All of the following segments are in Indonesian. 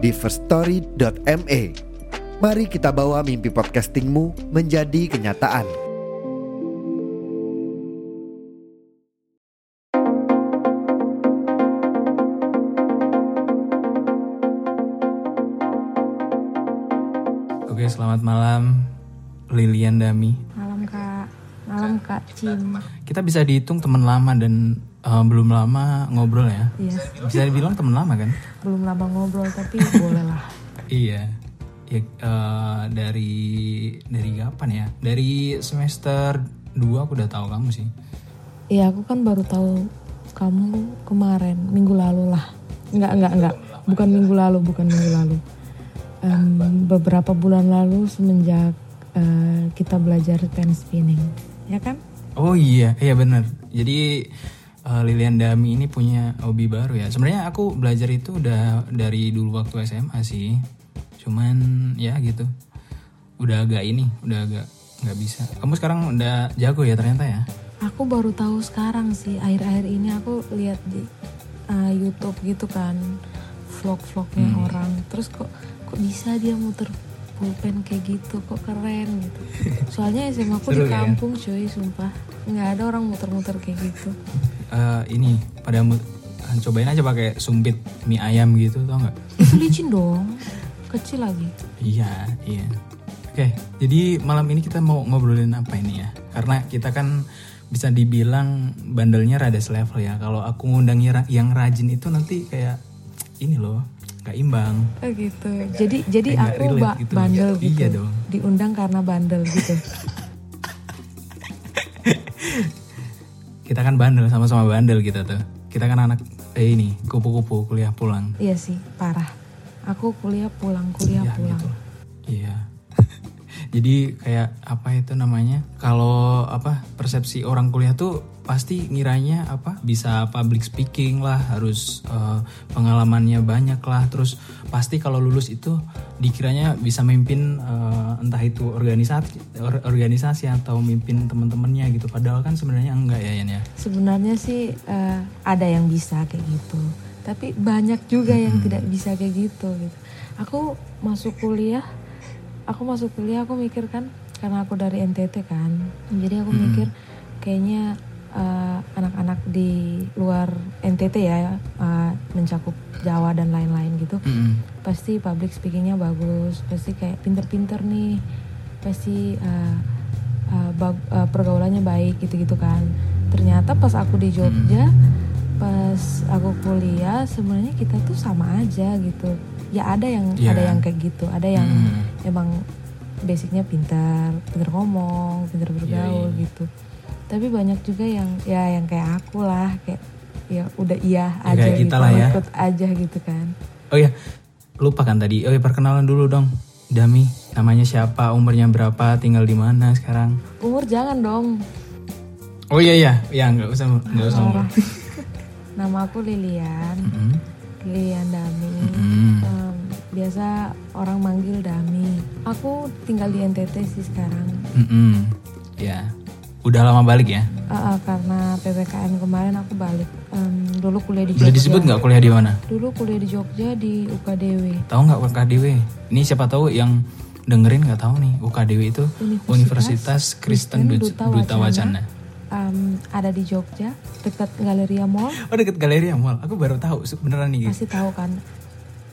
di firststory.me. Mari kita bawa mimpi podcastingmu menjadi kenyataan. Oke, selamat malam Lilian Dami. Malam kak, malam kak Cim. Kita bisa dihitung teman lama dan eh, belum lama ngobrol ya. Iya, Bisa dibilang teman lama kan? belum lama ngobrol tapi boleh lah. Iya. Ya eh, dari dari kapan ya? Dari semester 2 aku udah tahu kamu sih. Iya, aku kan baru tahu kamu kemarin minggu lalu lah. Enggak, enggak, enggak. Bukan minggu lalu, bukan minggu lalu. Em, beberapa bulan lalu semenjak eh, kita belajar pen spinning, ya kan? Oh iya, iya bener. Jadi eh, Lilian Dami ini punya hobi baru ya. Sebenarnya aku belajar itu udah dari dulu waktu SMA sih. Cuman ya gitu. Udah agak ini, udah agak nggak bisa. Kamu sekarang udah jago ya ternyata ya. Aku baru tahu sekarang sih. Akhir-akhir ini aku lihat di eh, YouTube gitu kan, vlog-vlognya orang. Terus kok kok bisa dia muter pulpen kayak gitu, kok keren gitu. Soalnya SMA aku Seru di ya? kampung cuy, sumpah. nggak ada orang muter-muter kayak gitu. Eh, ini pada mu- cobain aja pakai sumpit mie ayam gitu tau nggak? Itu licin dong, kecil lagi. Iya, iya. Oke, jadi malam ini kita mau ngobrolin apa ini ya? Karena kita kan bisa dibilang bandelnya rada selevel ya. Kalau aku ngundang yang rajin itu nanti kayak ini loh, nggak imbang. Oh gitu. Jadi jadi Kayak aku ba- gitu. bandel Iya gitu. dong. Diundang karena bandel gitu. Kita kan bandel, sama-sama bandel kita tuh. Kita kan anak eh ini kupu-kupu kuliah pulang. iya sih, parah. Aku kuliah pulang, kuliah Ya, pulang. gitu. Iya. Jadi kayak apa itu namanya? Kalau apa persepsi orang kuliah tuh pasti ngiranya apa bisa public speaking lah, harus eh, pengalamannya banyak lah, terus pasti kalau lulus itu dikiranya bisa mimpin eh, entah itu organisasi or- organisasi atau mimpin teman-temannya gitu. Padahal kan sebenarnya enggak ya Yan ya. Sebenarnya sih eh, ada yang bisa kayak gitu, tapi banyak juga yang tidak bisa kayak gitu. gitu. Aku masuk kuliah, aku masuk kuliah aku mikir kan, karena aku dari NTT kan, jadi aku mikir kayaknya eh, anak-anak di luar NTT ya eh, mencakup Jawa dan lain-lain gitu, Mm-mm. pasti public speakingnya bagus, pasti kayak pinter-pinter nih, pasti uh, uh, bag- uh, pergaulannya baik gitu-gitu kan. Ternyata pas aku di Jogja, pas aku kuliah sebenarnya kita tuh sama aja gitu. Ya ada yang Iya. ada yang kayak gitu, ada yang Hmm. emang basicnya pintar, pintar ngomong, pintar bergaul iya. gitu. Tapi banyak juga yang ya yang kayak aku lah, kayak ya udah iya Ya, aja gitu, lah ya. ikut aja gitu kan. Oh ya, lupa kan tadi. Oh ya perkenalan dulu dong. Dami, namanya siapa, umurnya berapa, tinggal di mana sekarang? Umur jangan dong, Oh iya iya, ya nggak usah nggak usah. umur. Nama aku Lilian, Mm-mm. Lilian Dami. Mm-mm. Em, biasa orang manggil Dami. Aku tinggal di NTT sih sekarang. Mm-mm. Ya, udah lama balik ya. Ah, ah, karena ppkm kemarin aku balik. Em, dulu kuliah di Boleh Jogja. disebut nggak kuliah di mana? Dulu kuliah di Jogja di UKDW. Tahu nggak UKDW? Ini siapa tahu yang dengerin nggak tahu nih UKDW itu Universitas Universitas Kristen Kristen Duta, Duta Wacana. Em, ada di Jogja, dekat Galeria Mall. Oh deket Galeri Mall. Aku baru tahu beneran nih. Pasti tahu kan,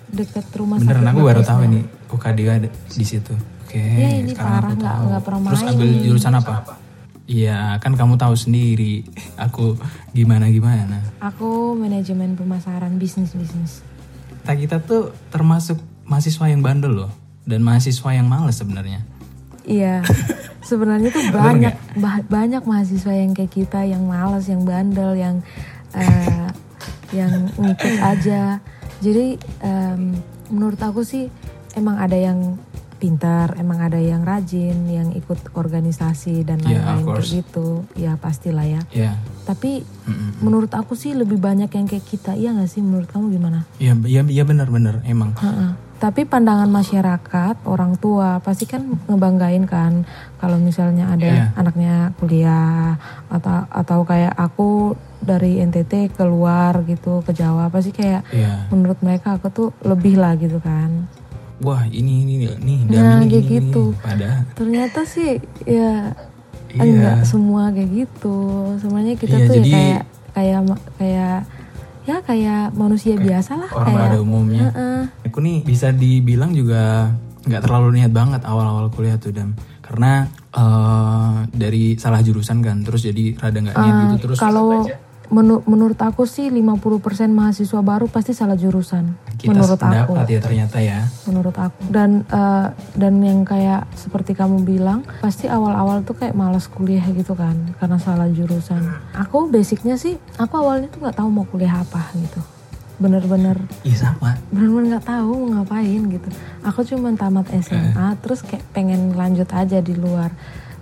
dekat rumah Beneran aku baru tahu ini UKDW ada di situ. Oke. Ya, ini parah, aku nggak- pernah Terus main ambil ini. jurusan apa? Iya, kan kamu tahu sendiri. Aku gimana gimana. Aku manajemen pemasaran bisnis bisnis. Kita kita tuh termasuk mahasiswa yang bandel loh, dan mahasiswa yang males sebenarnya. Iya, sebenarnya tuh banyak ba- banyak mahasiswa yang kayak kita yang malas, yang bandel, yang eh, yang ngikut aja. Jadi em, menurut aku sih emang ada yang pintar, emang ada yang rajin, yang ikut organisasi dan Yeah, lain-lain kayak course. gitu. Ya pastilah ya. ya Tapi Mm-mm. menurut aku sih lebih banyak yang kayak kita. Iya nggak sih? Menurut kamu gimana? ya ya ya benar-benar emang Ha-ha. Tapi pandangan masyarakat, orang tua pasti kan ngebanggain kan kalau misalnya ada Iya. anaknya kuliah atau atau kayak aku dari NTT keluar gitu ke Jawa pasti kayak ya menurut mereka aku tuh lebih lah gitu kan. Wah ini ini nih Nah, Dami kayak ini, gitu. ini. padahal Ternyata sih ya Iya. enggak semua kayak gitu. Semuanya kita Iya, tuh jadi- ya kayak kayak kayak ya kayak manusia biasa lah orang kayak pada umumnya Heeh. aku nih bisa dibilang juga nggak terlalu niat banget awal-awal kuliah tuh dam karena eh, dari salah jurusan kan terus jadi rada nggak niat gitu terus Kalau menu- menurut aku sih 50% mahasiswa baru pasti salah jurusan. Kita menurut aku. ya ternyata ya Menurut aku. Dan eh, dan yang kayak seperti kamu bilang, pasti awal-awal tuh kayak malas kuliah gitu kan karena salah jurusan. Aku basicnya sih aku awalnya tuh nggak tahu mau kuliah apa gitu. Bener-bener iya sama bener-bener nggak tahu mau ngapain gitu. Aku cuma tamat SMA terus kayak pengen lanjut aja di luar.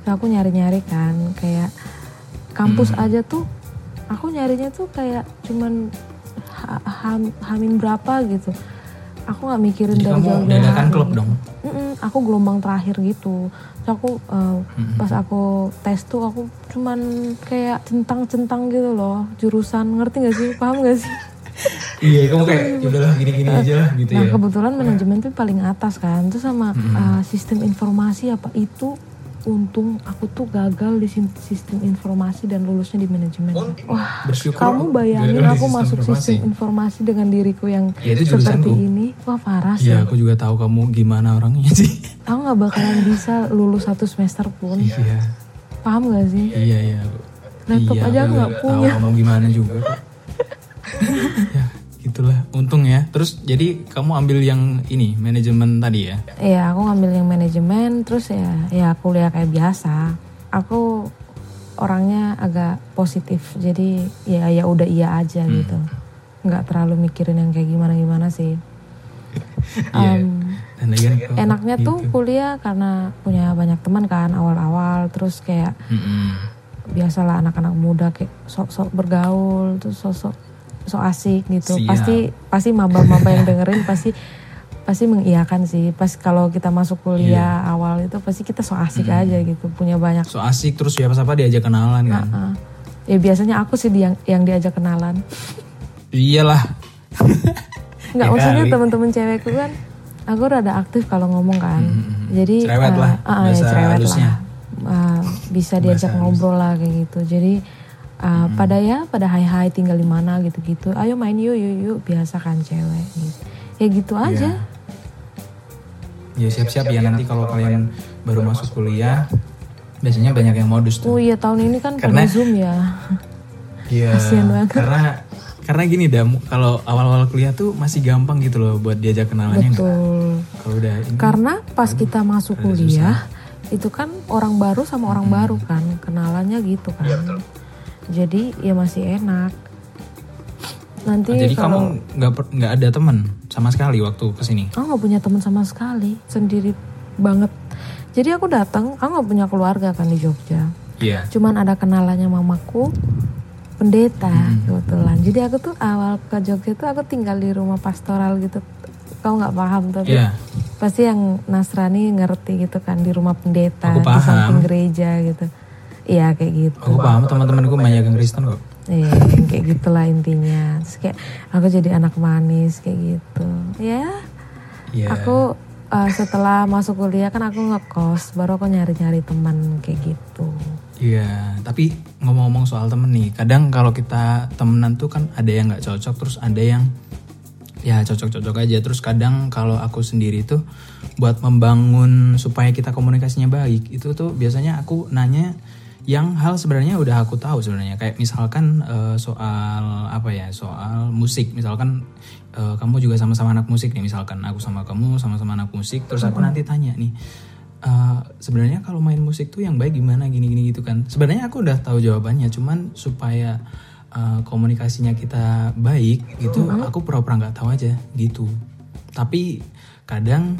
Terus aku nyari-nyari kan kayak kampus aja tuh aku nyarinya tuh kayak cuman ham- hamin berapa gitu. Aku nggak mikirin jadi dari jauh-jauh dadakan klub dong? Mm-mm, aku gelombang terakhir gitu. Terus aku eh, pas aku tes tuh aku cuman kayak centang-centang gitu loh jurusan. Ngerti gak sih? Paham gak sih? iya kamu kayak "Ya udahlah gini-gini aja lah gitu Nah ya. kebetulan manajemen tuh paling atas kan, terus sama uh, sistem informasi apa itu untung aku tuh gagal di sistem informasi dan lulusnya di manajemen. Wah bersyukur kamu bayangin aku sistem masuk informasi. sistem informasi dengan diriku yang Ya, itu seperti jurusanku. ini, wah parah sih. Iya aku juga tahu kamu gimana orangnya sih Aku nggak bakalan bisa lulus satu semester pun, iya paham gak sih? iya iya Laptop iya, aja aku nggak punya. tahu kamu gimana juga ya gitulah untung ya terus jadi kamu ambil yang ini manajemen tadi ya Iya, aku ngambil yang manajemen, terus ya ya kuliah kayak biasa. Aku orangnya agak positif, jadi ya ya udah iya aja Hmm. gitu. Nggak terlalu mikirin yang kayak gimana gimana sih. Iya. Dan lagian kok enaknya tuh gitu. kuliah karena punya banyak teman kan awal-awal, terus kayak Mm-mm. biasalah anak-anak muda kayak sok-sok bergaul, terus sok-sok sok asik gitu. Siap. Pasti pasti maba-maba yang dengerin pasti pasti mengiyakan sih. Pas kalau kita masuk kuliah Iya. awal itu pasti kita sok asik Hmm. aja gitu, punya banyak. so asik terus siapa siapa diajak kenalan kan Ah, ya biasanya aku sih yang yang diajak kenalan. iyalah Nggak Ya maksudnya teman-teman cewekku kan, aku rada aktif kalau ngomong kan. Jadi Hmm, Cerewet eh, lah, ah, ya, bahasa cerewet halusnya. lah. Ah, bisa diajak halus. ngobrol lah kayak gitu. Jadi ah, Hmm. pada ya pada hai hai tinggal di mana gitu-gitu. Ayo main yuk yuk yuk biasa kan cewek gitu. Ya gitu aja. ya siap-siap ya nanti kalau kalian baru masuk kuliah biasanya banyak yang modus tuh Oh iya tahun ini kan Karena- pada zoom ya. Iya, karena karena gini dam, kalau awal-awal kuliah tuh masih gampang gitu loh buat diajak kenalannya. Betul. Kalau udah ini, Karena pas kita masuk kuliah itu kan orang baru sama orang Hmm. baru kan kenalannya gitu kan. Jadi ya masih enak. Nanti jadi kamu kalau nggak per- nggak ada teman sama sekali waktu ke sini. aku nggak punya teman sama sekali, sendiri banget. Jadi aku datang, aku nggak punya keluarga kan di Jogja. Iya. Cuman ada kenalannya mamaku, pendeta Hmm. kebetulan. Jadi aku tuh awal ke Jogja tuh aku tinggal di rumah pastoral gitu. Kau nggak paham tapi Iya. pasti yang Nasrani ngerti gitu kan di rumah pendeta Aku di samping gereja gitu. Iya kayak gitu. Aku paham teman-temanku banyak yang Kristen kok. Iya yang kayak gitulah intinya. Terus kayak aku jadi anak manis kayak gitu. Ya Iya. aku uh, setelah masuk kuliah kan aku ngekos baru aku nyari-nyari teman kayak gitu. Iya, tapi ngomong-ngomong soal temen nih, kadang kalau kita temenan tuh kan ada yang nggak cocok, terus ada yang ya cocok-cocok aja. Terus kadang kalau aku sendiri tuh buat membangun supaya kita komunikasinya baik, itu tuh biasanya aku nanya yang hal sebenarnya udah aku tahu sebenarnya. Kayak misalkan eh, soal apa ya, soal musik. Misalkan eh, kamu juga sama-sama anak musik nih, misalkan aku sama kamu sama-sama anak musik, terus aku nanti tanya nih. Eh, sebenarnya kalau main musik tuh yang baik gimana? Gini-gini gitu kan. Sebenarnya aku udah tahu jawabannya. Cuman supaya uh, komunikasinya kita baik gitu aku pura-pura nggak tahu aja gitu. Tapi kadang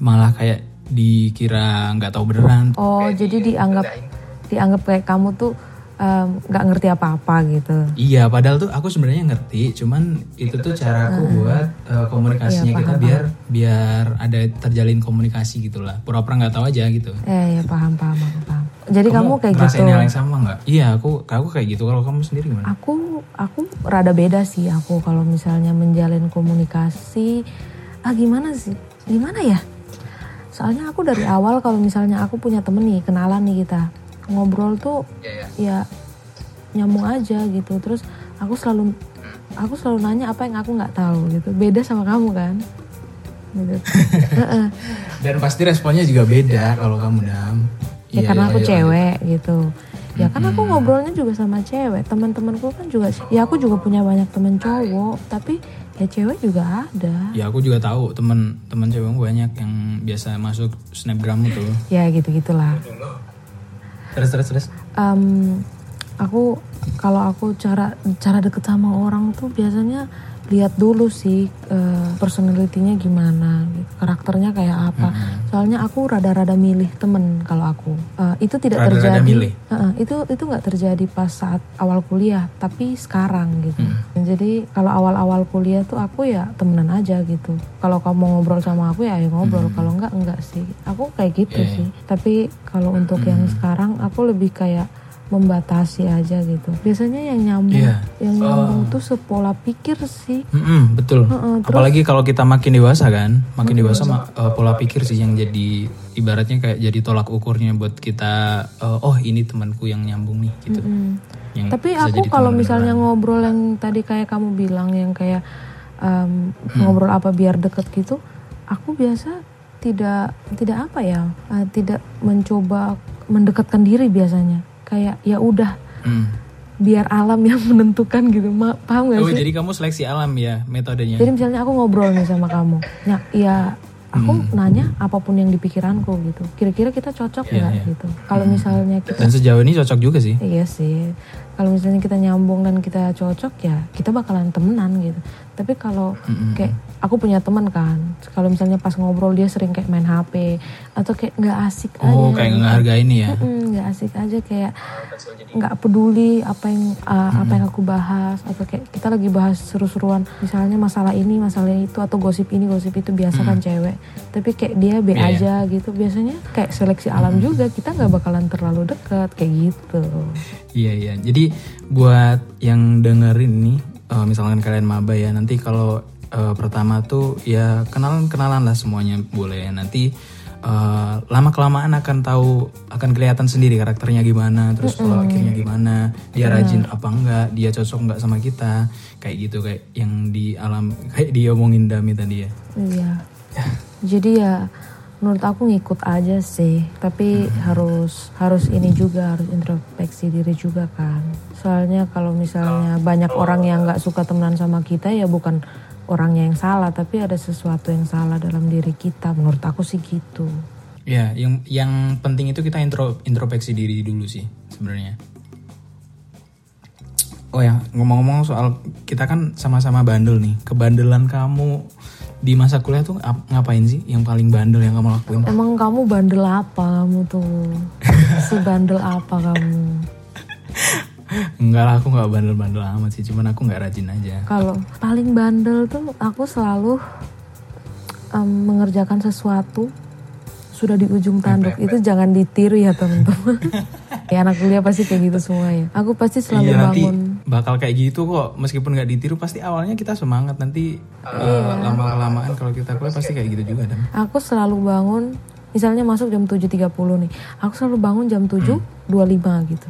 malah kayak dikira nggak tahu beneran. Oh, jadi dianggap dianggap kayak kamu tuh nggak ngerti apa-apa gitu. Iya, padahal tuh aku sebenarnya ngerti, cuman itu tuh cara aku buat uh, komunikasinya kita biar biar ada terjalin komunikasi gitulah. Pura-pura nggak tahu aja gitu. Eh, ya paham paham aku paham. Jadi kamu, kayak gitu. ngerasain hal yang sama nggak? Iya, aku aku kayak gitu. Kalau kamu sendiri gimana? Aku aku rada beda sih aku kalau misalnya menjalin komunikasi. Ah gimana sih? Gimana ya? Soalnya aku dari awal kalau misalnya aku punya temen nih, kenalan nih kita. Ngobrol tuh ya nyambung aja gitu. Terus aku selalu aku selalu nanya apa yang aku nggak tahu gitu. Beda sama kamu kan? Gitu. Dan pasti responnya juga beda kalau kamu dam. ya Iya, karena iya, aku iya. cewek gitu ya kan aku ngobrolnya juga sama cewek teman-temanku kan juga ya aku juga punya banyak temen cowok tapi ya cewek juga ada Ya aku juga tahu teman-teman cewek banyak yang biasa masuk snapgram itu. ya gitu gitulah Terus terus terus. Em, aku kalau aku cara cara deket sama orang tuh biasanya lihat dulu sih eh, personalitinya gimana gitu. karakternya kayak apa. Soalnya aku rada-rada milih temen kalau aku. Eh, itu tidak Rada-rada terjadi. milih? Heeh, itu itu nggak terjadi pas saat awal kuliah tapi sekarang gitu. Hmm. jadi kalau awal-awal kuliah tuh aku ya temenan aja gitu. Kalau kamu ngobrol sama aku ya ayo ngobrol kalau enggak enggak sih. Aku kayak gitu Hmm. Iya, sih. Tapi kalau untuk yang sekarang aku lebih kayak membatasi aja gitu biasanya yang nyambung Iya. yang nyambung tuh sepola pikir sih Mm-mm, betul. Heeh, terus- Apalagi kalau kita makin dewasa kan, makin dewasa ma- eh, pola pikir sih yang jadi ibaratnya kayak jadi tolak ukurnya buat kita. eh, oh ini temanku yang nyambung nih gitu. Hmm. Yang Tapi aku kalau misalnya beneran. ngobrol yang tadi kayak kamu bilang yang kayak em, Hmm. ngobrol apa biar deket gitu, aku biasa tidak tidak apa ya, eh, tidak mencoba mendekatkan diri biasanya. Kayak ya udah Mm. biar alam yang menentukan gitu, Ma, paham gak Oh sih? jadi kamu seleksi alam ya metodenya. Jadi misalnya aku ngobrol nih sama kamu, ya, ya aku Hmm. nanya apa pun yang di pikiranku gitu. Kira-kira kita cocok Iya, nggak iya. gitu? Kalau misalnya kita Dan sejauh ini cocok juga sih. Iya sih. Kalau misalnya kita nyambung dan kita cocok ya kita bakalan temenan gitu. Tapi kalau kayak aku punya teman kan, kalau misalnya pas ngobrol dia sering kayak main HP atau kayak nggak asik Oh aja. kayak nggak ngehargain ya. Nggak asik aja kayak nggak peduli apa yang uh, apa yang aku bahas atau kayak kita lagi bahas seru-seruan misalnya masalah ini masalah itu atau gosip ini gosip itu biasa kan cewek tapi kayak dia be Iya, iya. aja gitu biasanya kayak seleksi alam juga kita nggak bakalan terlalu deket kayak gitu Iya iya. Jadi buat yang dengerin nih, eh, misalkan kalian maba ya, nanti kalau eh, pertama tuh ya kenalan kenalan lah semuanya boleh. Nanti eh, lama kelamaan akan tahu akan kelihatan sendiri karakternya gimana, terus pola akhirnya gimana, dia rajin apa enggak, dia cocok enggak sama kita, kayak gitu kayak yang di alam kayak diomongin Dami tadi ya. Iya. Jadi ya menurut aku ngikut aja sih, tapi harus harus ini juga harus introspeksi diri juga kan. Soalnya kalau misalnya banyak orang yang nggak suka temenan sama kita ya bukan orangnya yang salah, tapi ada sesuatu yang salah dalam diri kita. Menurut aku sih gitu. Ya, yang yang penting itu kita intro introspeksi diri dulu sih sebenarnya. Oh ya, ngomong-ngomong soal kita kan sama-sama bandel nih. Kebandelan kamu di masa kuliah tuh ap- ngapain sih? Yang paling bandel yang kamu lakuin? Emang kamu bandel apa kamu tuh? Sebandel apa kamu? Enggak lah, aku nggak bandel-bandel amat sih. Cuman aku nggak rajin aja. Kalau paling bandel tuh aku selalu em, mengerjakan sesuatu sudah di ujung tanduk itu jangan ditiru ya teman-teman. ya anak kuliah pasti kayak gitu semua ya. Aku pasti selalu Iya nanti bangun. bakal kayak gitu kok. Meskipun nggak ditiru, pasti awalnya kita semangat. Nanti eh, lama kelamaan kalau kita kuliah pasti kayak gitu juga dan. Aku selalu bangun misalnya masuk jam 7.30 nih. Aku selalu bangun jam 7.25 gitu.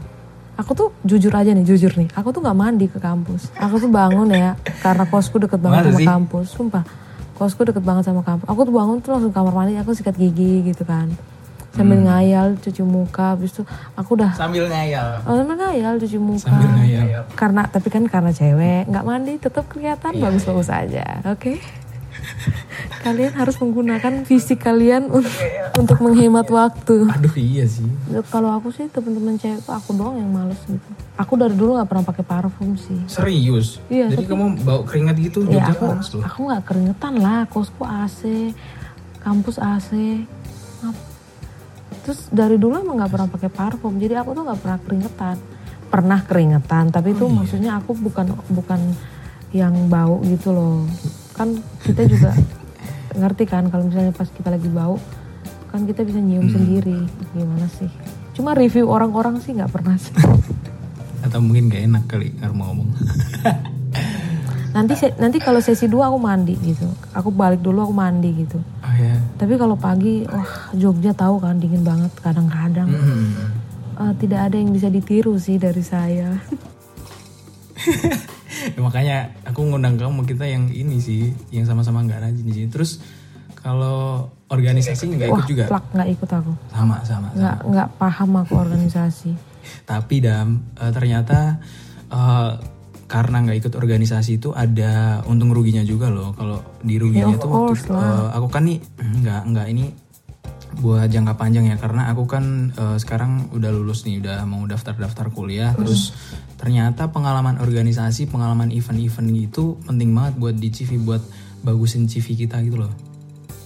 Aku tuh jujur aja nih, jujur nih. Aku tuh nggak mandi ke kampus. Aku tuh bangun ya karena kosku deket banget Masa sama sih? kampus. Sumpah. Kosku deket banget sama kampus. Aku tuh bangun tuh langsung kamar mandi, aku sikat gigi gitu kan. Sambil Hmm. ngayal, cuci muka, habis itu aku udah Sambil ngayal. Oh, sambil ngayal cuci muka. Sambil ngayal. Karena tapi kan karena cewek nggak mandi tetap kelihatan Iya, bagus-bagus aja. Oke. kalian harus menggunakan fisik kalian un- untuk menghemat waktu. Aduh iya sih. Kalau aku sih teman-teman cewek aku doang yang males gitu. Aku dari dulu nggak pernah pakai parfum sih. Serius. Iya, Jadi kamu bau keringat gitu Ya Jogja aku aku nggak keringetan lah, kosku AC, kampus AC. Ngap- Terus dari dulu emang nggak pernah pakai parfum, jadi aku tuh nggak pernah keringetan. Pernah keringetan, tapi Oh, itu iya. maksudnya aku bukan bukan yang bau gitu loh. Kan kita juga ngerti kan kalau misalnya pas kita lagi bau, kan kita bisa nyium Hmm. sendiri. Gimana sih? Cuma review orang-orang sih nggak pernah sih. Atau mungkin gak enak kali kalau mau ngomong. nanti se- nanti kalau sesi dua aku mandi gitu. Aku balik dulu aku mandi gitu. oh ya. Tapi kalau pagi, wah Jogja tahu kan dingin banget kadang-kadang. Hmm. Eh, tidak ada yang bisa ditiru sih dari saya. Ya, makanya aku ngundang kamu kita yang ini sih, yang sama-sama nggak rajin di sini. Terus kalau organisasi nggak ikut juga? plak nggak ikut aku. Sama sama. Nggak nggak paham aku organisasi. Tapi dam eh, ternyata eh, karena nggak ikut organisasi itu ada untung ruginya juga loh. Kalau di ruginya Ya, tuh waktu course eh, aku kan nih nggak nggak ini buat jangka panjang ya. Karena aku kan eh, sekarang udah lulus nih udah mau daftar-daftar kuliah. Terus ternyata pengalaman organisasi pengalaman event-event gitu penting banget buat di CV buat bagusin CV kita gitu loh.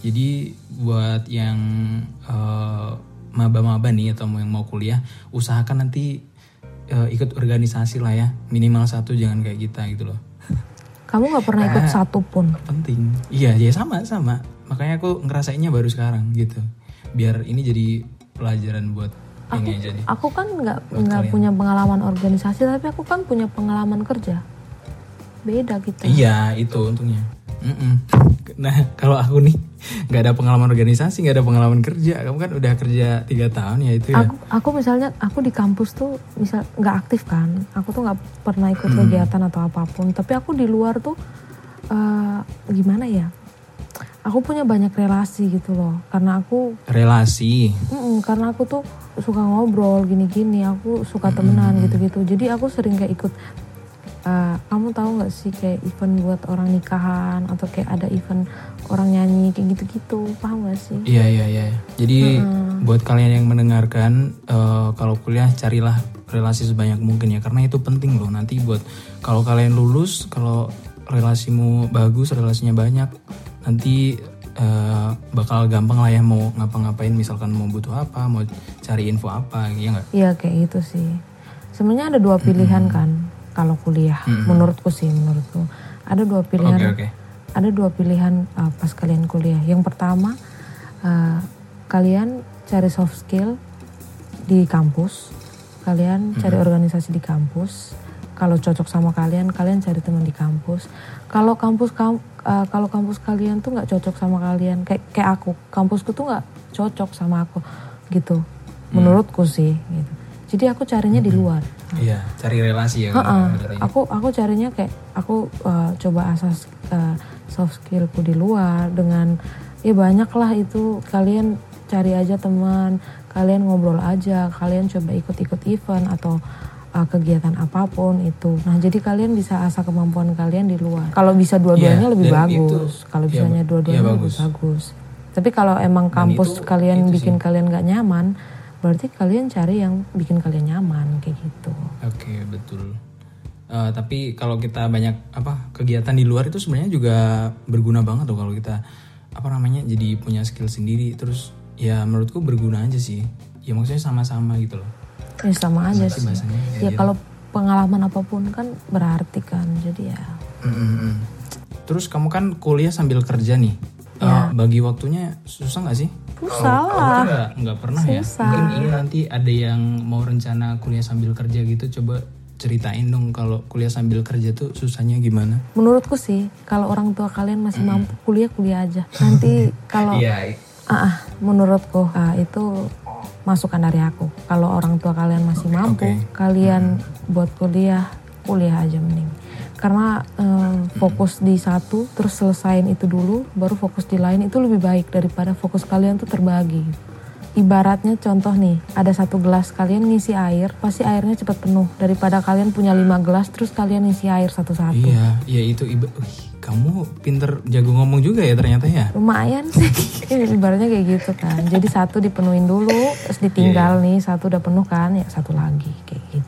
Jadi buat yang eh, maba-maba nih atau yang mau kuliah usahakan nanti eh, ikut organisasi lah ya. Minimal satu jangan kayak kita gitu loh. Kamu nggak pernah ikut satu pun. penting. Iya ya sama sama. Makanya aku ngerasainnya baru sekarang gitu. Biar ini jadi pelajaran buat ini aja nih Aku kan nggak nggak punya pengalaman organisasi, tapi aku kan punya pengalaman kerja. Beda kita. iya itu untungnya Mm-mm. nah kalau aku nih nggak ada pengalaman organisasi nggak ada pengalaman kerja kamu kan udah kerja tiga tahun ya itu ya Aku aku misalnya aku di kampus tuh misal nggak aktif kan. Aku tuh nggak pernah ikut Hmm. kegiatan atau apa pun. Tapi aku di luar tuh eh, gimana ya? Aku punya banyak relasi gitu loh. Karena aku relasi Mm-mm, karena aku tuh suka ngobrol gini-gini, aku suka temenan gitu-gitu. Jadi aku sering kayak ikut. Uh, kamu tahu nggak sih kayak event buat orang nikahan atau kayak ada event orang nyanyi kayak gitu-gitu, paham gak sih? Iya iya iya. Jadi buat kalian yang mendengarkan eh, kalau kuliah carilah relasi sebanyak mungkin ya karena itu penting loh nanti buat kalau kalian lulus kalau relasimu bagus relasinya banyak nanti eh, bakal gampang lah ya mau ngapa-ngapain misalkan mau butuh apa mau cari info apa ya nggak? Iya kayak gitu sih. Sebenarnya ada dua pilihan kan kalau kuliah. Menurutku sih, menurutku ada dua pilihan. Oke oke. Ada dua pilihan uh, pas kalian kuliah. Yang pertama, uh, kalian cari soft skill di kampus. Kalian cari organisasi di kampus. Kalau cocok sama kalian, kalian cari teman di kampus. Kalau kampus kam uh, kalau kampus kalian tuh nggak cocok sama kalian, kayak kayak aku, kampusku tuh nggak cocok sama aku, gitu. Menurutku sih, gitu. Jadi aku carinya di luar. Iya cari relasi ya. Heeh. katanya. Aku aku carinya kayak aku uh, coba asas uh, soft skillku di luar dengan ya banyak lah itu kalian cari aja teman, kalian ngobrol aja, kalian coba ikut-ikut event atau uh, kegiatan apa pun itu. Nah jadi kalian bisa asah kemampuan kalian di luar. Kalau bisa dua-duanya Iya, lebih bagus. Kalau iya, bisanya iya, dua-duanya lebih bagus. bagus. Tapi kalau emang kampus itu- kalian itu bikin kalian nggak nyaman, berarti kalian cari yang bikin kalian nyaman kayak gitu. Oke betul. Eh, tapi kalau kita banyak apa kegiatan di luar itu sebenarnya juga berguna banget tuh kalau kita apa namanya jadi punya skill sendiri terus ya menurutku berguna aja sih. Ya maksudnya sama-sama gitu loh. Ya sama aja Sih sih. bahasanya. Ya kalau pengalaman apa pun kan berarti kan. Jadi ya Mm-mm-mm. Terus kamu kan kuliah sambil kerja nih. Eh, bagi waktunya susah nggak sih? Susah lah. nggak nggak pernah ya. Susah. Mungkin ini nanti ada yang mau rencana kuliah sambil kerja gitu. Coba ceritain dong kalau kuliah sambil kerja tuh susahnya gimana? Menurutku sih kalau orang tua kalian masih mampu kuliah kuliah aja. Nanti kalau Iya. ah, ah, menurutku ah, itu masukan dari aku. Kalau orang tua kalian masih mampu, Oke. kalian buat kuliah kuliah aja mending. Karena eh, fokus di satu terus selesain itu dulu, baru fokus di lain itu lebih baik daripada fokus kalian tuh terbagi. Ibaratnya contoh nih, ada satu gelas kalian ngisi air, pasti airnya cepat penuh daripada kalian punya lima gelas terus kalian ngisi air satu-satu. Iya, iya itu iba, kamu pinter jago ngomong juga ya ternyata ya. lumayan sih ibaratnya kayak gitu kan jadi satu dipenuhin dulu terus ditinggal Iya, nih satu udah penuh kan ya satu lagi kayak gitu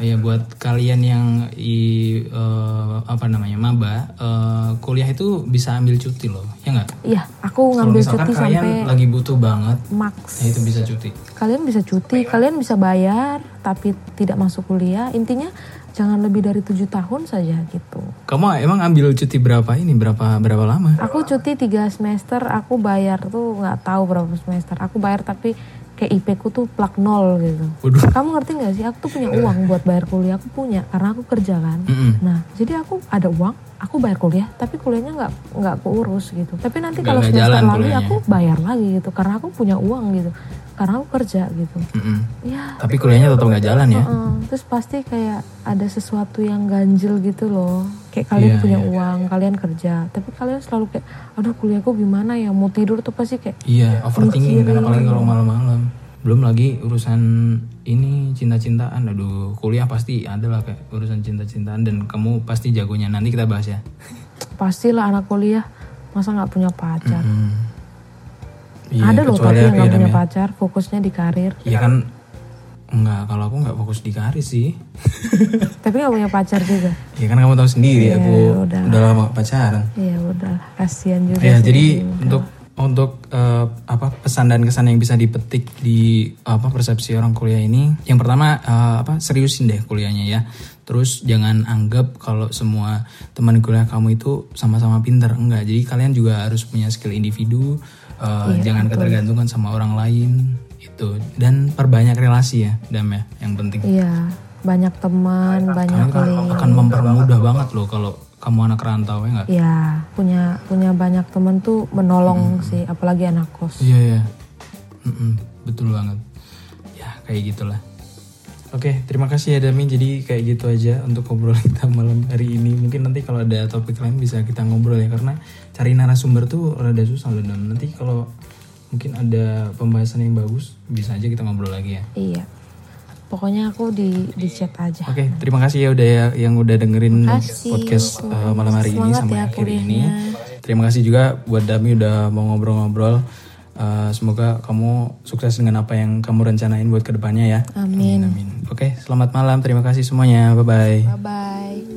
ya buat kalian yang i, eh, apa namanya maba eh, kuliah itu bisa ambil cuti loh ya nggak? iya aku ngambil misalkan cuti kalian sampai lagi butuh banget, max ya itu bisa cuti. kalian bisa cuti kalian bisa bayar tapi tidak masuk kuliah intinya jangan lebih dari tujuh tahun saja gitu Kamu emang ambil cuti berapa ini? Berapa berapa lama? aku cuti tiga semester aku bayar tuh nggak tahu berapa semester aku bayar tapi kayak IP ku tuh plak nol gitu Waduh. kamu ngerti nggak sih aku tuh punya uang buat bayar kuliah aku punya karena aku kerja kan Mm-mm. nah jadi aku ada uang aku bayar kuliah tapi kuliahnya nggak nggak keurus gitu tapi nanti kalau semester lagi kuliahnya. aku bayar lagi gitu karena aku punya uang gitu karena aku kerja gitu Mm-mm. ya Tapi kuliahnya tetap nggak jalan ya? Heeh, terus pasti kayak ada sesuatu yang ganjil gitu loh. Kayak kalian Iya, punya iya. uang, kalian kerja, tapi kalian selalu kayak, aduh kuliahku gimana ya? Mau tidur tuh pasti kayak, Iya, overthinking kan Mikirin. apalagi kalau malam-malam. Belum lagi urusan ini cinta-cintaan. Aduh, kuliah pasti ada lah kayak urusan cinta-cintaan dan kamu pasti jagonya. Nanti kita bahas ya. pastilah anak kuliah masa nggak punya pacar. Hmm. Iya, ada loh tapi yang ya, punya ya. pacar, fokusnya di karir. Iya kan Enggak, kalau aku nggak fokus di karir sih. tapi nggak punya pacar juga. Ya kan kamu tahu sendiri Iya, aku udah. udah lama pacaran. Iya udah, kasihan juga. Ya, sih. jadi untuk untuk eh, apa pesan dan kesan yang bisa dipetik di apa persepsi orang kuliah ini, yang pertama eh, apa seriusin deh kuliahnya ya. Terus jangan anggap kalau semua teman kuliah kamu itu sama-sama pinter, enggak. Jadi kalian juga harus punya skill individu, eh, jangan ketergantungan sama orang lain itu dan perbanyak relasi ya, Dam ya, yang penting. Iya, banyak teman, banyak link. akan mempermudah banget loh kalau kamu anak rantau ya enggak? Iya, punya punya banyak temen tuh menolong sih, apalagi anak kos. Iya ya, betul banget. Ya kayak gitulah. Oke, terima kasih ya Dami. Jadi kayak gitu aja untuk ngobrol kita malam hari ini. Mungkin nanti kalau ada topik lain bisa kita ngobrol ya karena cari narasumber tuh rada susah loh Dam. Nanti kalau mungkin ada pembahasan yang bagus bisa aja kita ngobrol lagi ya. Iya. Pokoknya aku di di chat aja. Oke, terima kasih ya udah ya yang udah dengerin Makasih. podcast uh, malam hari ini Semangat sampai ya akhir ini. kuliahnya. Terima kasih juga buat Dami udah mau ngobrol-ngobrol. Uh, semoga kamu sukses dengan apa yang kamu rencanain buat ke depannya ya. Amin. Amin. Oke, selamat malam. Terima kasih semuanya. Bye bye. Bye bye.